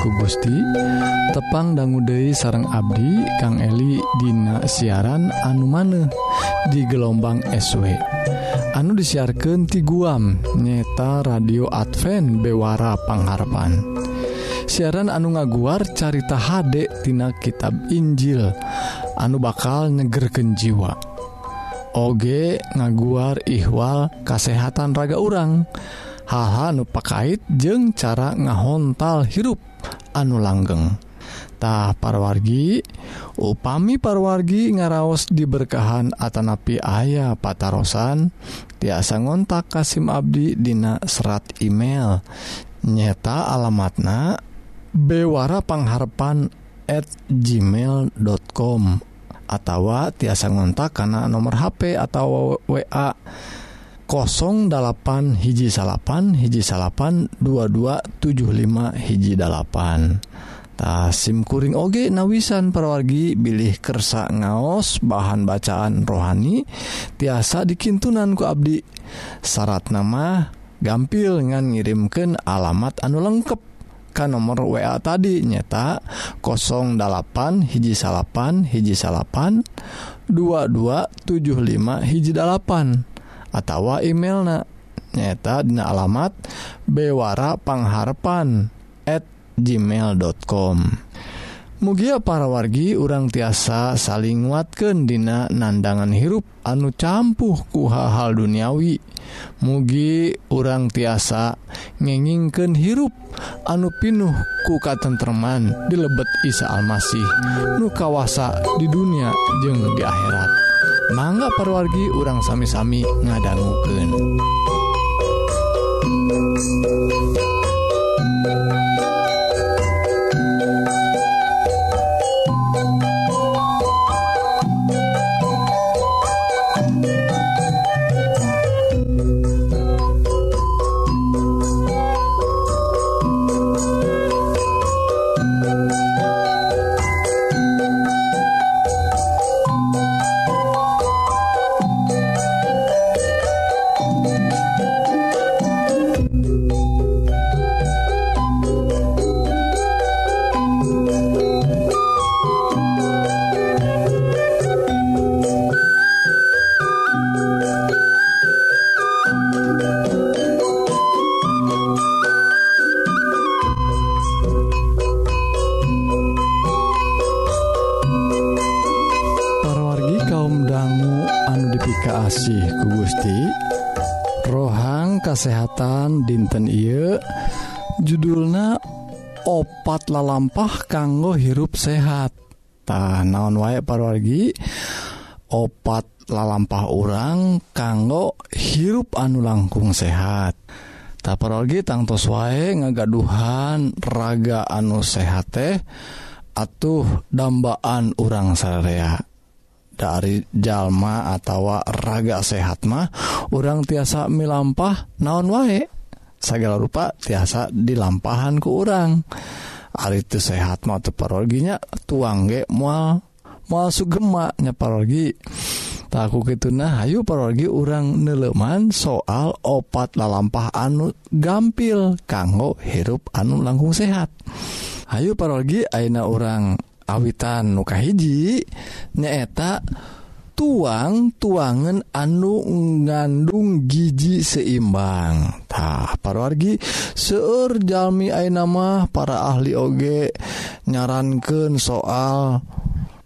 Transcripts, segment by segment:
ku Gusti. Tepang dangguude sarang Abdi Kang Eli Dina siaran anu maneh di gelombang SW anu disiarkan ti guam nyeta radio Advent Bewara Pangharapan. Siaran anu ngaguar carita Hdektina tina kitab Injil anu bakal nyegerken jiwa. Oge ngaguar ihwal kasehatan raga urang. Haha nupakait jeung cara ngahontal hirup. anu langgengtah parwargi upami parwargi ngaraos diberkahan Atanapi ayah patarosan. Tiasa ngontak Kasim Abdi Dina serat email. Nyeta alamatna Bewara pengharpan@ gmail.com atau tiasa ngontak karena nomor HP atau wa 08 hiji salapan hiji salapan 2275 hiji 8tah SIMkuring oge nawisan perwargi bilih kersa ngaos bahan bacaan rohani tiasa dikintunanku Abdi. Syarat nama gampil ngan ngirimkan alamat anu lengkap ke nomor WA tadi nyata 08 hiji salapan hiji salapan 2275 hiji 8 atau emailna. Nyata dina alamat bewara pangharpan@ gmail.com Mugia para wargi urang tiasa saling nguatkan dina nandangan hirup anu campuh ku hal-hal duniawi. Mugi urang tiasa ngengingken hirup anu pinuh ku katentreman dilebet Isa Almasih nu kawasa di dunia jeung di akhirat. mangga parwargi urang sami-sami ngadangguken dinten I judulna opat lalampah kanggo hirup sehattah naon waek parwargi? Opat lalampah orang kanggo hirup anu langkung sehat. Taparogi tangtos wae ngagaduhan raga anu sehat teh atuh dambaan urang sarea dari jalma atau raga sehat mah orang tiasa milampah naon wae? segala rupa tiasa dilampahan ke urang. Ari itu sehat mau parologinya tuang ge mual mual sugemaknya parologi takku gitu nah Ayu parologi urang neleman soal opat lalampah anu gampil kanggo hirup anu langkung sehat. Ayu parologi Aina orang awitan muka hiji nyaeta tuang tuangan anu ngandung gigi seimbangtah seueur jalmi Jami Ainamah para ahli oge nyarankan soal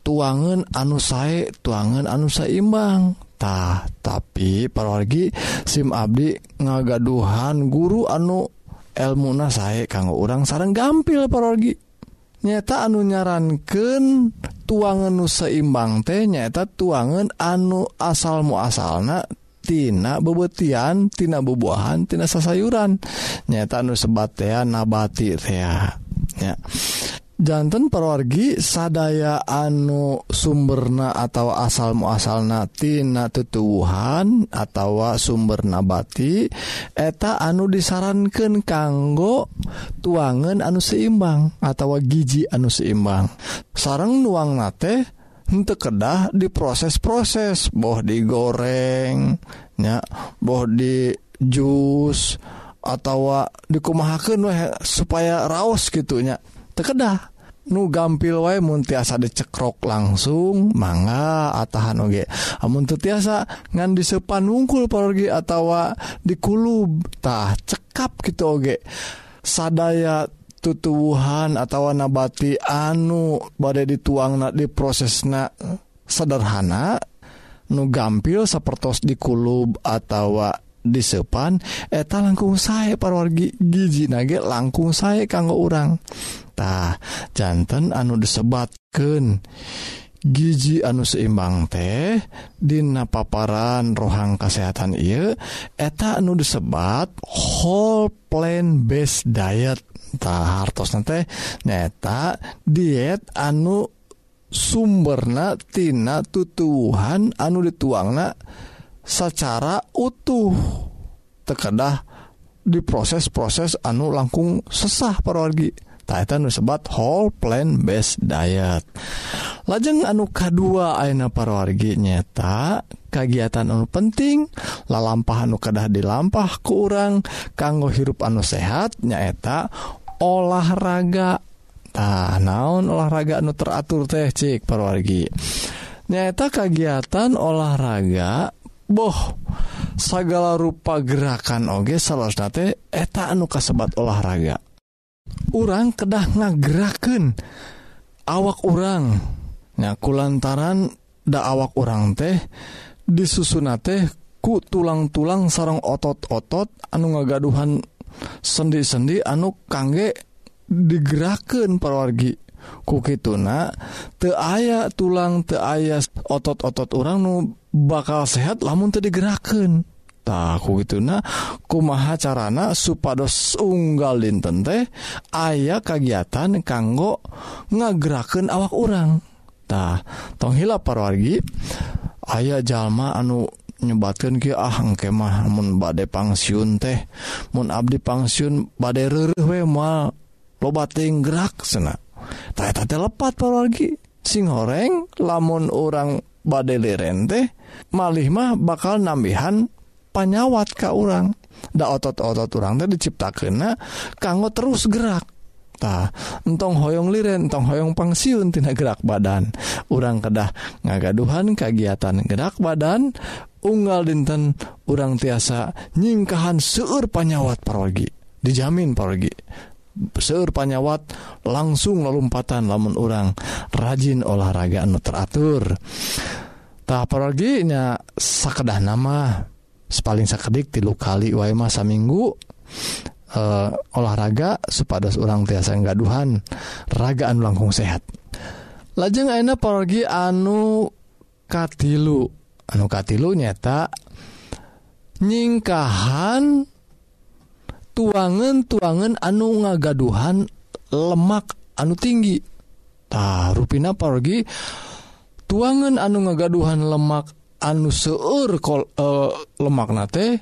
tuangan anu sae tuangan anu seimbangtah tapi parwargi SIM Abdi ngagaduhan guru anu elmuna sae kanggo orang sarang gampil parwargi nyata anu nyarankan tuangan nu seimbang teh nyaeta tuangan anu asal muasalna tina bebetian tina bubuahan tina sasayuran. Nyata nu sebatean nabati teh ya. jantan perwargi sadaya anu sumberna atau asal muasal natina tutuhan atau sumber nabati eta anu disarankan kanggo tuangan anu seimbang atau gigi anu seimbang. Sarang nuang nate untuk kedah diproses-proses boh digorengnya boh di jus atau dikumahakan supaya raos gitunya tekedah nu gampil wa mun dicekrok langsung manga atahan oge. Amun teu tiasa ngan disepan wungkul pergi atawa dikulub tah cekap gitu oge. Sadaya tutuhan atau nabati anu badai dituang na di prosesna sederhana nu gampil sepertos dikulub atau disepan eta langkung saya parwargi gigi nage langkung saya kanggo orangtah jantan anu disebatken gigi anu seimbang teh Dina paparan rohang kesehatan I eta anu disebat whole plan base diet.tah hartos nanti neta diet anu sumbernatina tutuhan anu dituangna secara utuh. Tekedah diproses-proses anu langkung sesah parorgi Titan disebat whole plant based diet. Lajeng anu K2 Aina parorgi nyata kegiatan anu penting lalampah anu kedah dilampah ke urang kanggo hirup anu sehat nyaeta olahraga. Nah, naon olahraga anu teratur teh cik parwargi. Nyata kegiatan olahraga boh segala rupa gerakan oge salosnate eta anu kasebat olahraga. Orang kedah ngageraken awak orang nyaku lantaran da awak orang teh disusun teh ku tulang-tulang sarang otot-otot anu ngagaduhan sendi-sendi anu kangge digeraken perwargi kukituna te aya tulang te aya otot-otot orang nu bakal sehat lamun tadi digerakkan takku gitu nah kumaha carana supados unggal dinten teh aya kegiatan kanggo ngageraken awak orangtah tonghila parwargi aya jalma anu nyebatkan ki ah kemah mun badai pangsiun teh mun Abdi pangsiun badai we mal lobating gerak senak lepat lagi sing goreng lamun orang badai lerente malih mah bakal nambihan panyawat ka orang da otot-otot orang tadi dicipta kena kanggo terus gerak. Ta, entong hoyong liren entong hoyong pangsiun tina gerak badan. Orang kedah ngagaduhan kegiatan gerak badan unggal dinten orang tiasa nyingkahan seur panyawat parogi dijamin parogi. seur panyawat langsung lompatan lamun orang rajin olahraga anu teratur. Tak apalaginya sakedah nama paling sakedik tilu kali wae masa minggu uh, eh, olahraga supados orang tiasa gaduhan ragaan langkung sehat. Lajeng enak pergi anu katilu anu katilu nyata nyingkahan tuangan tuangan anu ngagaduhan lemak anu tinggi. Ta ruina pergi tuangan anu ngagaduhan lemak anu seur kol eh, uh, lemak nate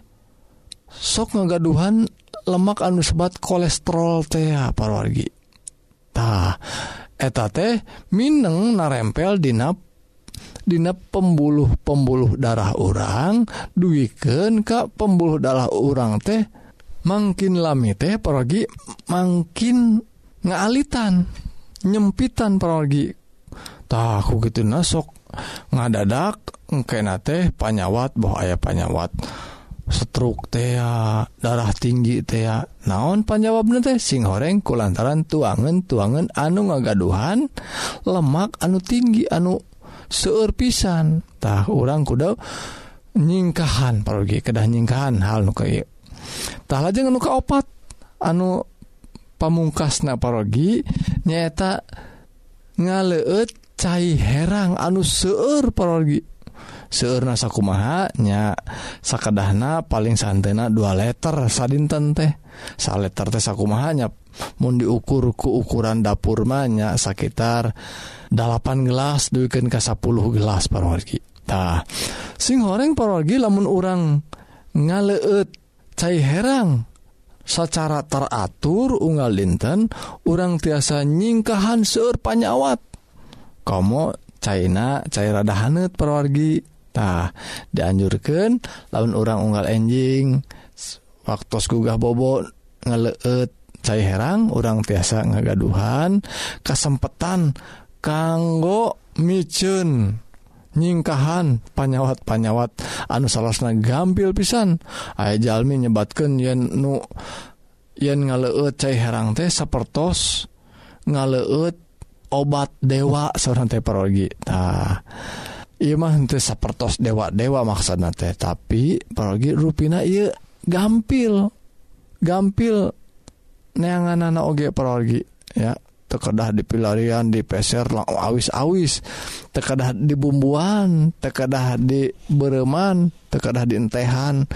sok ngagaduhan lemak anu sebat kolesterol teh ah, pargitah eta teh Mineng narempel dinap Dina pembuluh pembuluh darah orang duwiken Ka pembuluh darah orang teh makin lami teh pergi makin ngaalitan nyempitan pergi tahu gitu nasok ngadadak engkena teh panyawat boh aya panyawat. Stroke teh darah tinggi teh naon panjawabna teh? Sing horeng kulantaran tuangan tuangan anu ngagaduhan lemak anu tinggi anu seueur pisan. Tah orang kuda nyingkahan pergi kedah nyingkahan hal nu kayak tah lajeng anu kaopat? Anu pamungkas naparogi nyaeta ngaleut cair herang anu seueur parogi. Seur nasaku mahanya sakadahna paling santena dua letter sadinten teh. Sa letter teh sakumaha mahanya mau diukur ku ukuran dapur mahnya sekitar 8 gelas duikan ke 10 gelas parogi. Tah sing horeng parogi lamun orang ngaleut cai herang secara teratur unggal linten orang tiasa nyingkahan seur panyawat. Komo China cair rada hanet perwargitah dianjurkan laun orang unggal enjing waktu gugah bobot ngeleet cair herang orang tiasa ngagaduhan kesempatan kanggo micun nyingkahan panyawat-panyawat. Anu salahna gampil pisan. Aya Jalmi nyebatkan yen nu yen ngaleut cai herang teh sapertos ngaleut obat dewa seorang teh parogi. Tah iya mah teh sapertos dewa dewa maksudna teh tapi parogi rupina iya gampil gampil neangan anak oge parogi ya. tekedah dipilarian di peser awis-awis. Tekedah di bumbuan tekedah di bereman tekedah di entehan.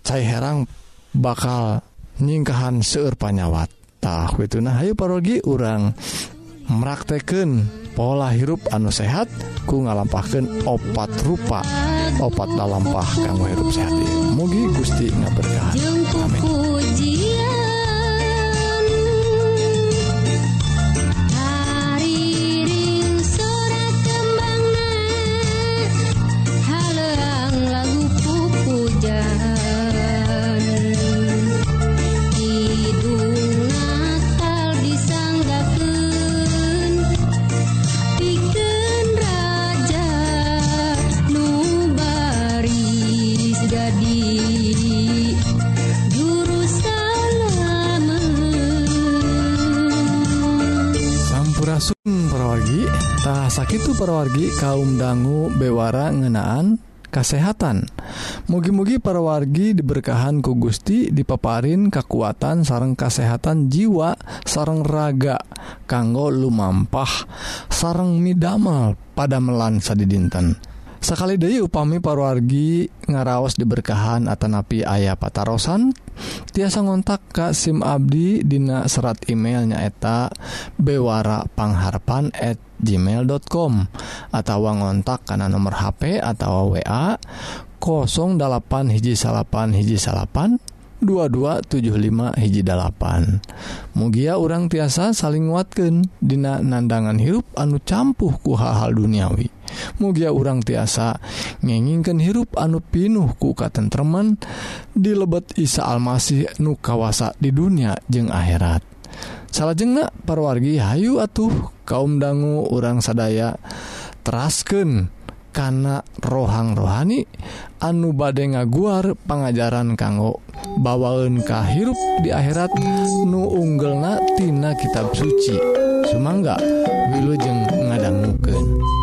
Cai herang bakal nyingkahan seueur panyawat. Tah itu nah ayo parogi urang merakteken pola hirup anu sehat ku ngalampahkan opat rupa opat dalampah kanggo hirup sehat. Mugi Gusti ngaberkah amin. perwargitah sakit perwargi kaum dangu bewara ngenaan kesehatan mugi-mugi perwargi diberkahan ku Gusti dipaparin kekuatan sarang kesehatan jiwa sarang raga kanggo lumampah sarang midamel pada melansa di dinten sakali deui upami parwargi ngaraos diberkahan Atanapi ayah patarosan tiasa ngontak Ka SIM Abdi Dina serat emailnyaeta bewarapangharpan@ gmail.com atau ngontak karena nomor HP atau wa 08 hiji salapan hiji salapan 2275 hiji 8 mugia orang tiasa saling nguatkeun Dina nandangan hirup anu campuh ku hal-hal duniawi. Mugia orang tiasa ngengingkeun hirup anu pinuh ku katentreman di lebet Isa Almasih nu kawasa di dunia jeung akhirat. Salah jengak parwargi Hayu atuh kaum dangu orang sadaya terasken kana rohang rohani anu bade ngaguar pengajaran kanggo bawaun kahirup di akhirat nu unggel natina kitab suci Sumangga wilujeng ngadangmuken.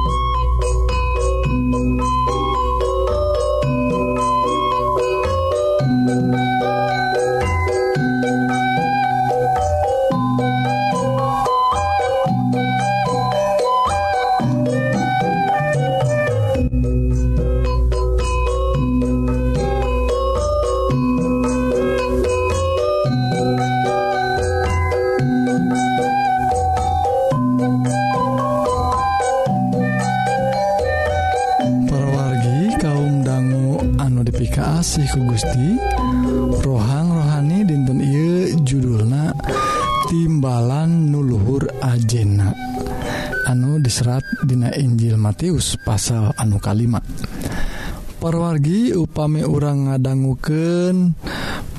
kasih ku Gusti. Rohang rohani dinten I judulna timbalan nuluhur ajena. Anu diserat Dina Injil Matius pasal anu kalimat perwargi upami orang ngadangguken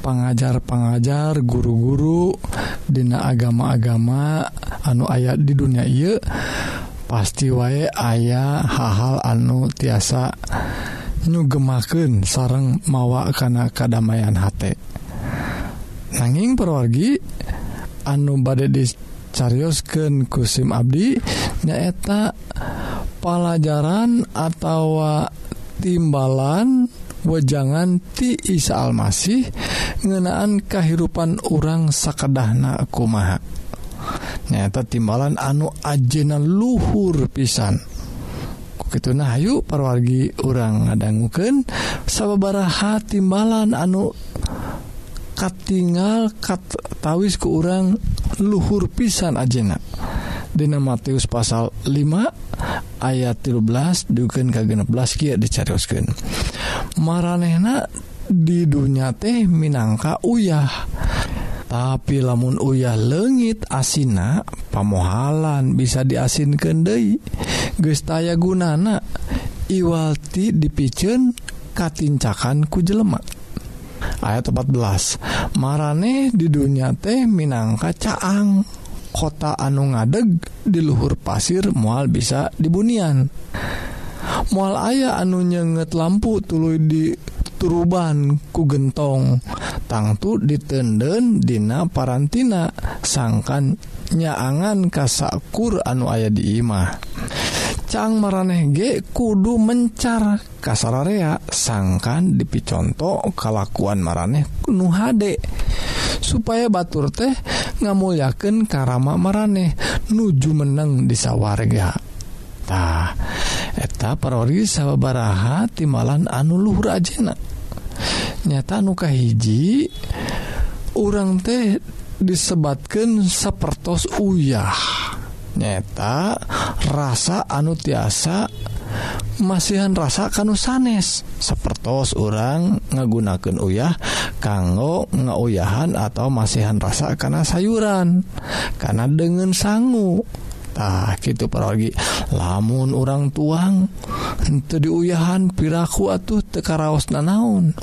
pengajar-pengajar guru-guru Dina agama-agama anu ayat di dunia ia pasti wae ayah hal-hal anu tiasa nyugemaken sareng mawa karena kedamaian H nanging perwargi anu badai dicariosken kusim Abdi nyaeta pelajaran atau timbalan wejangan ti Isa Almasih ngenaan kehidupan orang sakedahna kumaha. Nyata timbalan anu ajena luhur pisan. keuna Ayu parwargi orang ngadangguken sababaraha timbalan anu katingal kattawis ke orang luhur pisan ajena. Dina Matius pasal 5 ayat 13 duken ke16 kieu dicariuskan maranehna di dunia teh minangka uyah. Tapi lamun uyah leungit asina pamohalan bisa diasinkeun deui. gestaya gunana Iwalti dipicen katincakan ku jelemak ayat 14 marane di dunia teh minangka caang. Kota anu ngadeg di luhur pasir mual bisa dibunian. Mual ayah anu nyenget lampu tulu di turuban ku gentong. Tangtu ditenden dina parantina sangkan nyaangan kasakur anu ayah di imah. Cang maraneh ge kudu mencar. Kasararea sangkan dipiconto kalakuan maraneh nu hade. Supaya batur teh ngamulyakeun karama maraneh nuju menang di sawargatah eta parori sababaraha timalan anu Luhur ajena. Nyata nuka hiji urang teh disebatkan sepertos uyah. nyata rasa anu tiasa masihan rasa kanu sanes. Sepertos orang ngagunakan uyah kanggo ngeuyahan atau masihan rasa karena sayuran karena dengan sangu. Tah gitu pergi lamun orang tuang itu diuyahan piraku atuh tekaraos nanaun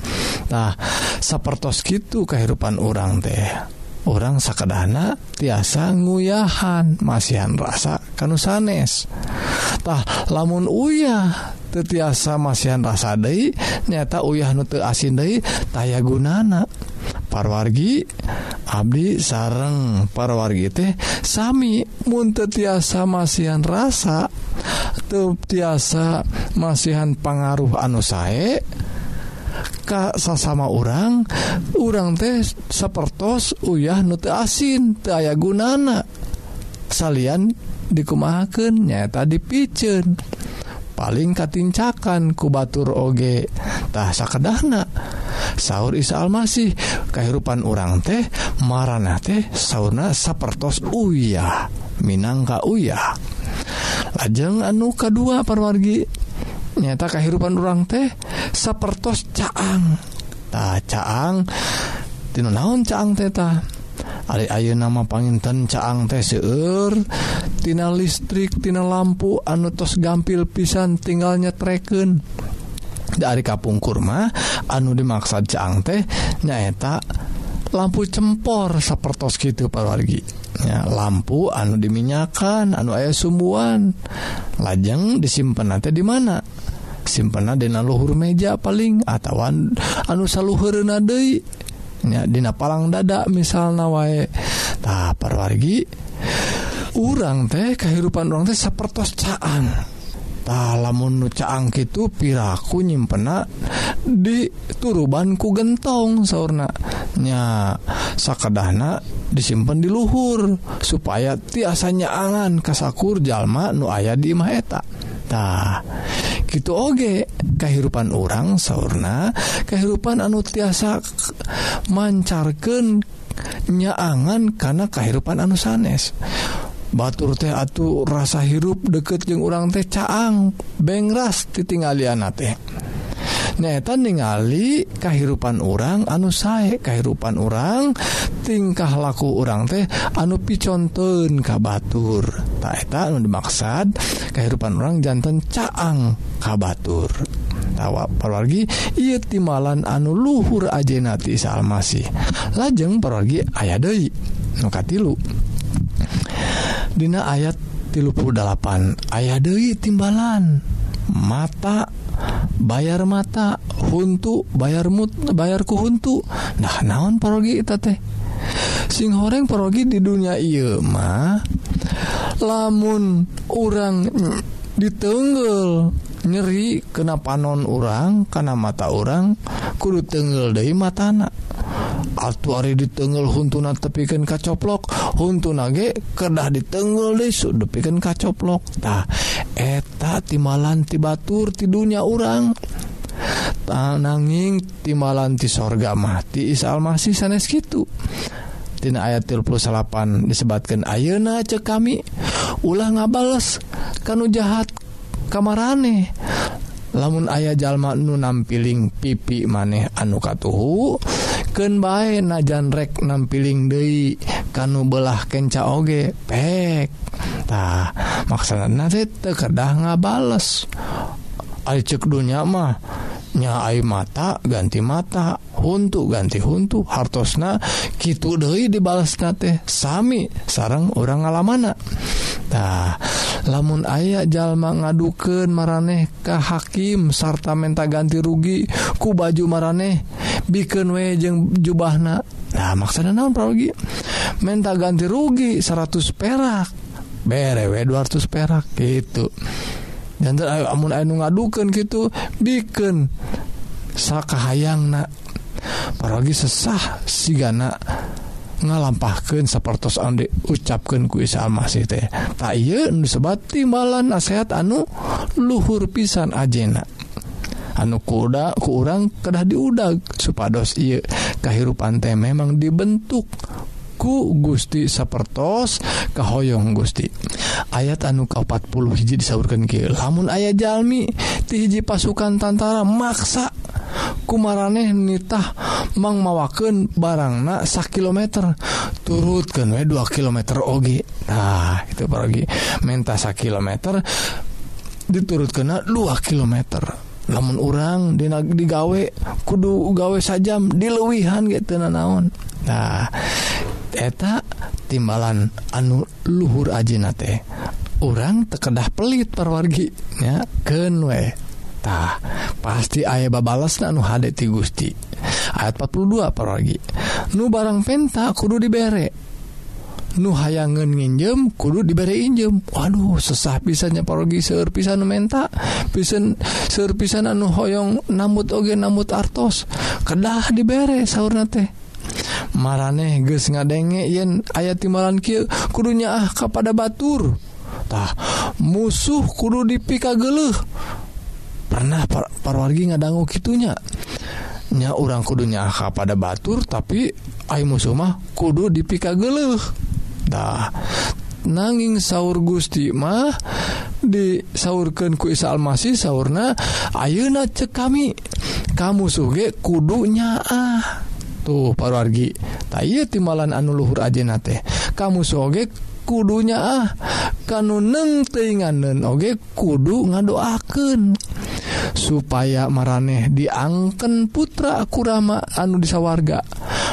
tah sepertos gitu kehidupan orang teh. orang sakedhana tiasa nguyahan masihan rasa kan sanestah lamun uyah tetiasa masihan rasa Dei nyata uyah nute asin Dei taya gunana. Parwargi Abdi sareng. Parwargi teh Sami munte tiasa masihan rasa te tiasa masihan pengaruh anu sae Ka sasama orang urang teh sepertos uyah nute asin aya gunana. Salian dikumahaken nyata dipicen. Paling katincakan kubatur ogetah sakedahna. Sahur Isa Almasih kehidupan orang teh marana teh sauna sapertos uyah Minangka uyah. Lajeng anu kedua perwargi nyata kehidupan orang teh sapertos caang. Tak caang. Tino naon caang teta Ari ayo nama panginten caang teh seueur. Tina listrik Tina lampu anutos gampil pisan tinggalnya treken dari kapung kurma anu dimaksad caang teh nyaeta lampu cempor sapertos gitu parwargi ya, lampu anu diminyakan anu ayah sumbuan. Lajeng disimpan nanti di mana? simpenadina luhur meja paling atauwan anusa luhur nya Dina palang dada misal na waetah parwargi urang teh kehidupan orang teh tah lamun nucaang itu piraku nyimpenak di turubanku gentong saunanya sakadahna disimpen di luhur supaya tiasanya angan kasakur jalma nu aya di maetatah gitu oge. Kehidupan orang sauna kehidupan anu tiasa mancarkan nyaangan karena kehidupan anu sanes. Batur teh atuh rasa hirup deket jeung urang teh caang bengras ditinggalian teh. nyaeta ningali kehidupan orang anu sae kehidupan orang tingkah laku orang teh anu piconten ka Batur. Taketa anu dimaksad kehidupan orang jantan caang ka Batur. Tawa perwargi ia timalan anu luhur ajenati salmasih lajeng perwargi aya Dei nuka tilu Dina ayat 38 ayah Dei timbalan mata bayar mata huntu bayar mut bayarku huntu. Nah naon parogi eta teh? Sing horeng parogi di dunia ieu mah lamun orang ditenggel nyeri kena panon orang karena mata orang kudu tenggel dari matana. Altu Ari ditengel huntuna tepikan kacoplok huntu nage kedah ditengel desu depikan kacoploklah eta timalan ti Batur tidurnya urang. Tananging timalanti sorga mati Isa Almasih sanes gitu Tina ayat 38 disebatkan ayeuna cek kami ulah ngabales kanu jahat kamarane. Lamun ayah jalma nu nampiling pipi maneh anu katuhu ken bae najanrek nampiling Dei kanu belah kenca oge pek. Tah maksana nanti tekedah ngabales. Ay cek dunya mah nyai mata ganti mata untuk ganti huntu hartosna gitu deui dibalas teh Sami sarang orang ngalamantah lamun aya jalma ngaduken maraneh ka hakim sarta menta ganti rugi ku baju maraneh bikin we jeung jubahna. Nah maksudnya naon prologi minta ganti rugi 100 perak. Bere we 200 perak gitu. Dan ayo amun anu ngadukeun gitu bikin sakahayangna. Paragi sesah sigana ngalampahkan sepertos ande ucapkan ku Isa Almasih teh. Tak nu sebat timbalan nasehat anu luhur pisan ajena. anu kuda kurang kedah diudag. Supados I kahirupan teh memang dibentuk ku Gusti sapertos Kahoyong Gusti. Ayat anu ke 40 hiji disaurkan ke lamun ayah Jalmi ti hiji pasukan tantara maksa kumaraneh nitah mang mawaken barangna sak kilometer. Turutkan we 2 kilometer oge. Nah itu pergi menta sak kilometer diturut kena 2 kilometer. namun orang dina digawe kudu gawe sajam dilewihan gitu naon nah eta timbalan anu luhur ajina teh orang tekedah pelit perwarginya kewetah pasti ayah babalas anu Hti Gusti. Ayat 42 pergi nu barang penta kudu diberek nu hayangan nginjem kudu diberre injem Waduh sesah pisannya parogi serpisan menta. Pisan serpisan anu hoyong namut oge namut artos. Kedah dibere sahurna teh. Maraneh geus ngadenge yen aya timalan kieu kudunya ah kepada batur. Tah musuh kudu dipika geluh pernah par parwargi ngadangu gitunya nya. Orang kudunya ah kapada batur tapi ai musuh mah kudu dipika Tah nanging sauur Gusti mah disaurkan ku Isa Almasih sauna Ayeuna cek kami? Kamu suge kudunya ah tuh parargi tay timalan anuluhur ajena teh. Kamu soge kudunya ah kan neng oge kudu ngadoaken supaya maraneh diangken putra kurama anu disawarga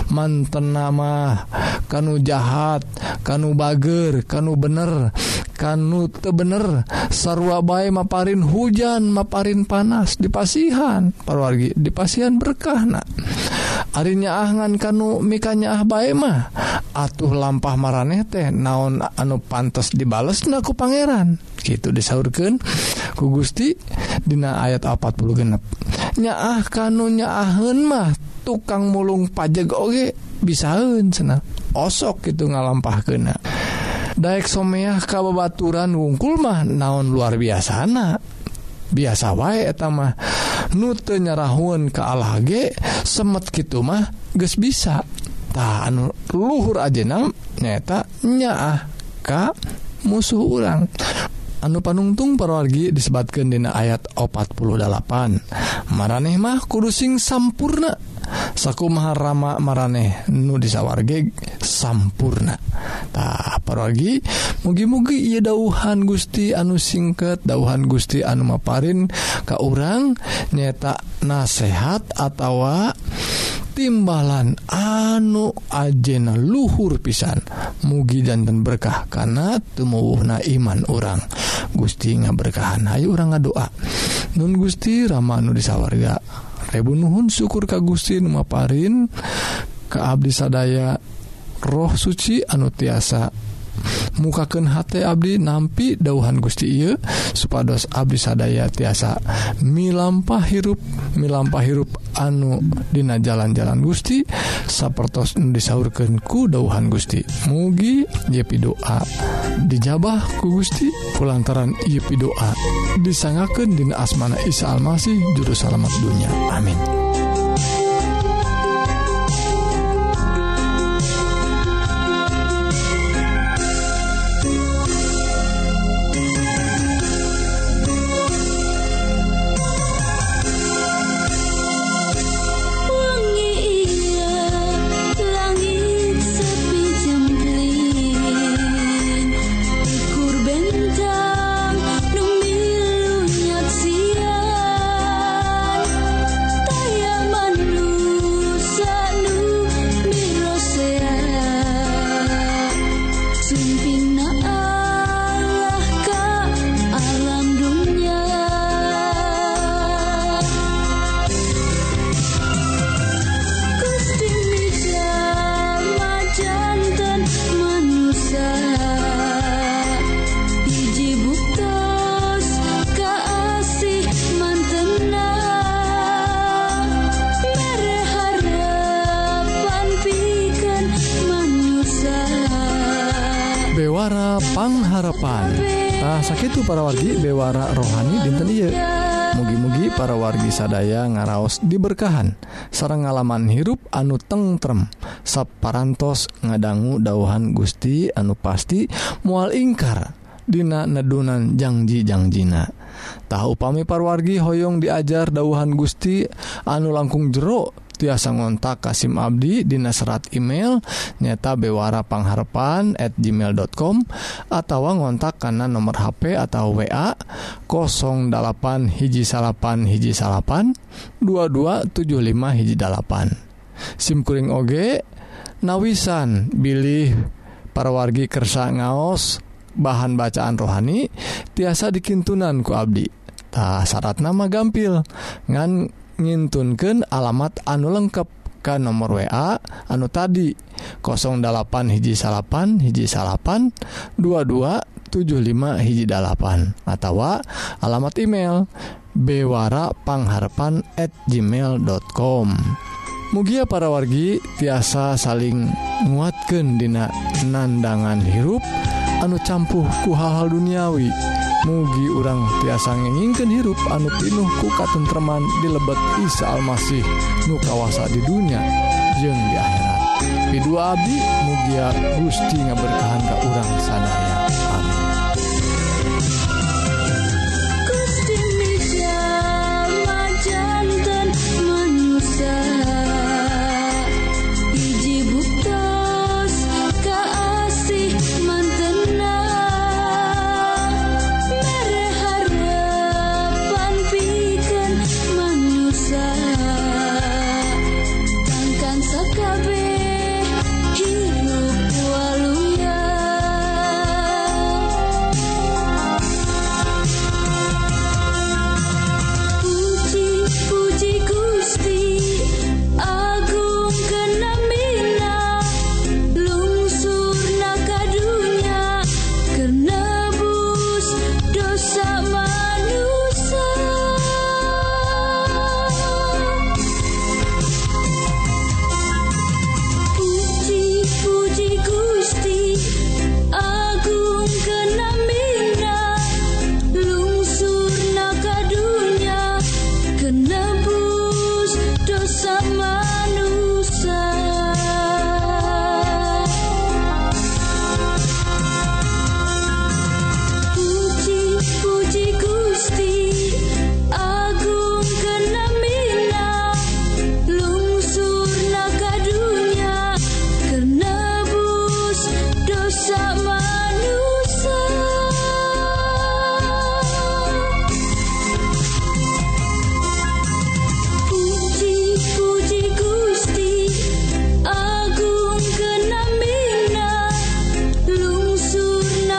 manten nama kanu jahat. kanu bager kanu bener kanu te bener. Sarwa bae maparin hujan maparin panas dipasihan parwargi dipasihan berkah na. Harinya ahngan kanu mikanya ah bae mah. Atuh lampah maraneh teh naon anu pantas dibales naku pangeran. Gitu disaurkan ku Gusti dina ayat 40 genep. Nyaah kanunya ahun mah tukang mulung pajak oge bisaun senang osok itu ngalampah kena Daek someah kabaturan wungkul mah naon luar biasana. Biasa wae etamah nute nyerahun ke alage semet gitu mah ges bisa. Ta anu luhur ajenam nyata nyaah ka musuh urang. Anu panungtung perwargi disebatkan dina ayat 48 maraneh mah kudu sing sampurna. sakumaha Rama maraneh nu disawarge sampurnatah paragi mugi-mugi ia dauhan Gusti anu singket dauhan Gusti anu Maparin Ka urang nyetak nasehat atautawa timbalan anu ajena luhur pisan. Mugi jantan berkah karena tumuwuhna iman orang Gusti nga berkahan Ayu orang nga doa Nun Gusti Ramanu disawarga. Rebunuhun syukur ka Gusti Numaparin ke Abdi sadaya roh suci anu tiasa mukaken H Abdi nampi dauhan Gusti Ieu supados Abdi sadaya tiasa milampah hirup milampah hirup anu Dina jalan-jalan Gusti sapertos disaurkanku dauhan Gusti. Mugi Yepi doa dijabah ku Gusti pulantaran Yepi doa disangaken Dina asmana Isa Almasih juru salamet dunya amin. Kitu para wargi bewara rohani dinten ieu. Mugi-mugi para wargi sadaya ngaraos diberkahan. Sarang ngalaman hirup anu tengrem saparantos ngadanggu dauhan Gusti anu pasti mual ingkar. Dina nedunan janjijangjiina tahu pami parwargi Hoong diajar dauhan Gusti anu langkung jeruk tiasa ngontak Kasim Abdi Dina serat email nyata bewara pangharpan at gmail.com atau ngontak karena nomor HP atau WA 08 hiji salapan hiji salapan 2275 hiji dalapan. Simkuring oge nawisan bilih para wargi kersa ngaos bahan bacaan rohani tiasa dikintunan ku Abdi. Tah syarat nama gampil. Ngan ngintunkan alamat anu lengkap ke nomor WA anu tadi 08 hiji salapan hiji salapan 2275 hiji dalapan atau alamat email bewara pangharpan at gmail.com Mugia para wargi tiasa saling nguatkan dina nandangan hirup anu campuh ku hal-hal duniawi. mugi urang tiasa ngengingkeun hirup anu pinuh ku katentreman di lebet Isa Almasih nu kawasa di dunia jeung di akhirat. Pidu Abdi mugia Gusti ngaberkahan ka urang sadaya. Amin.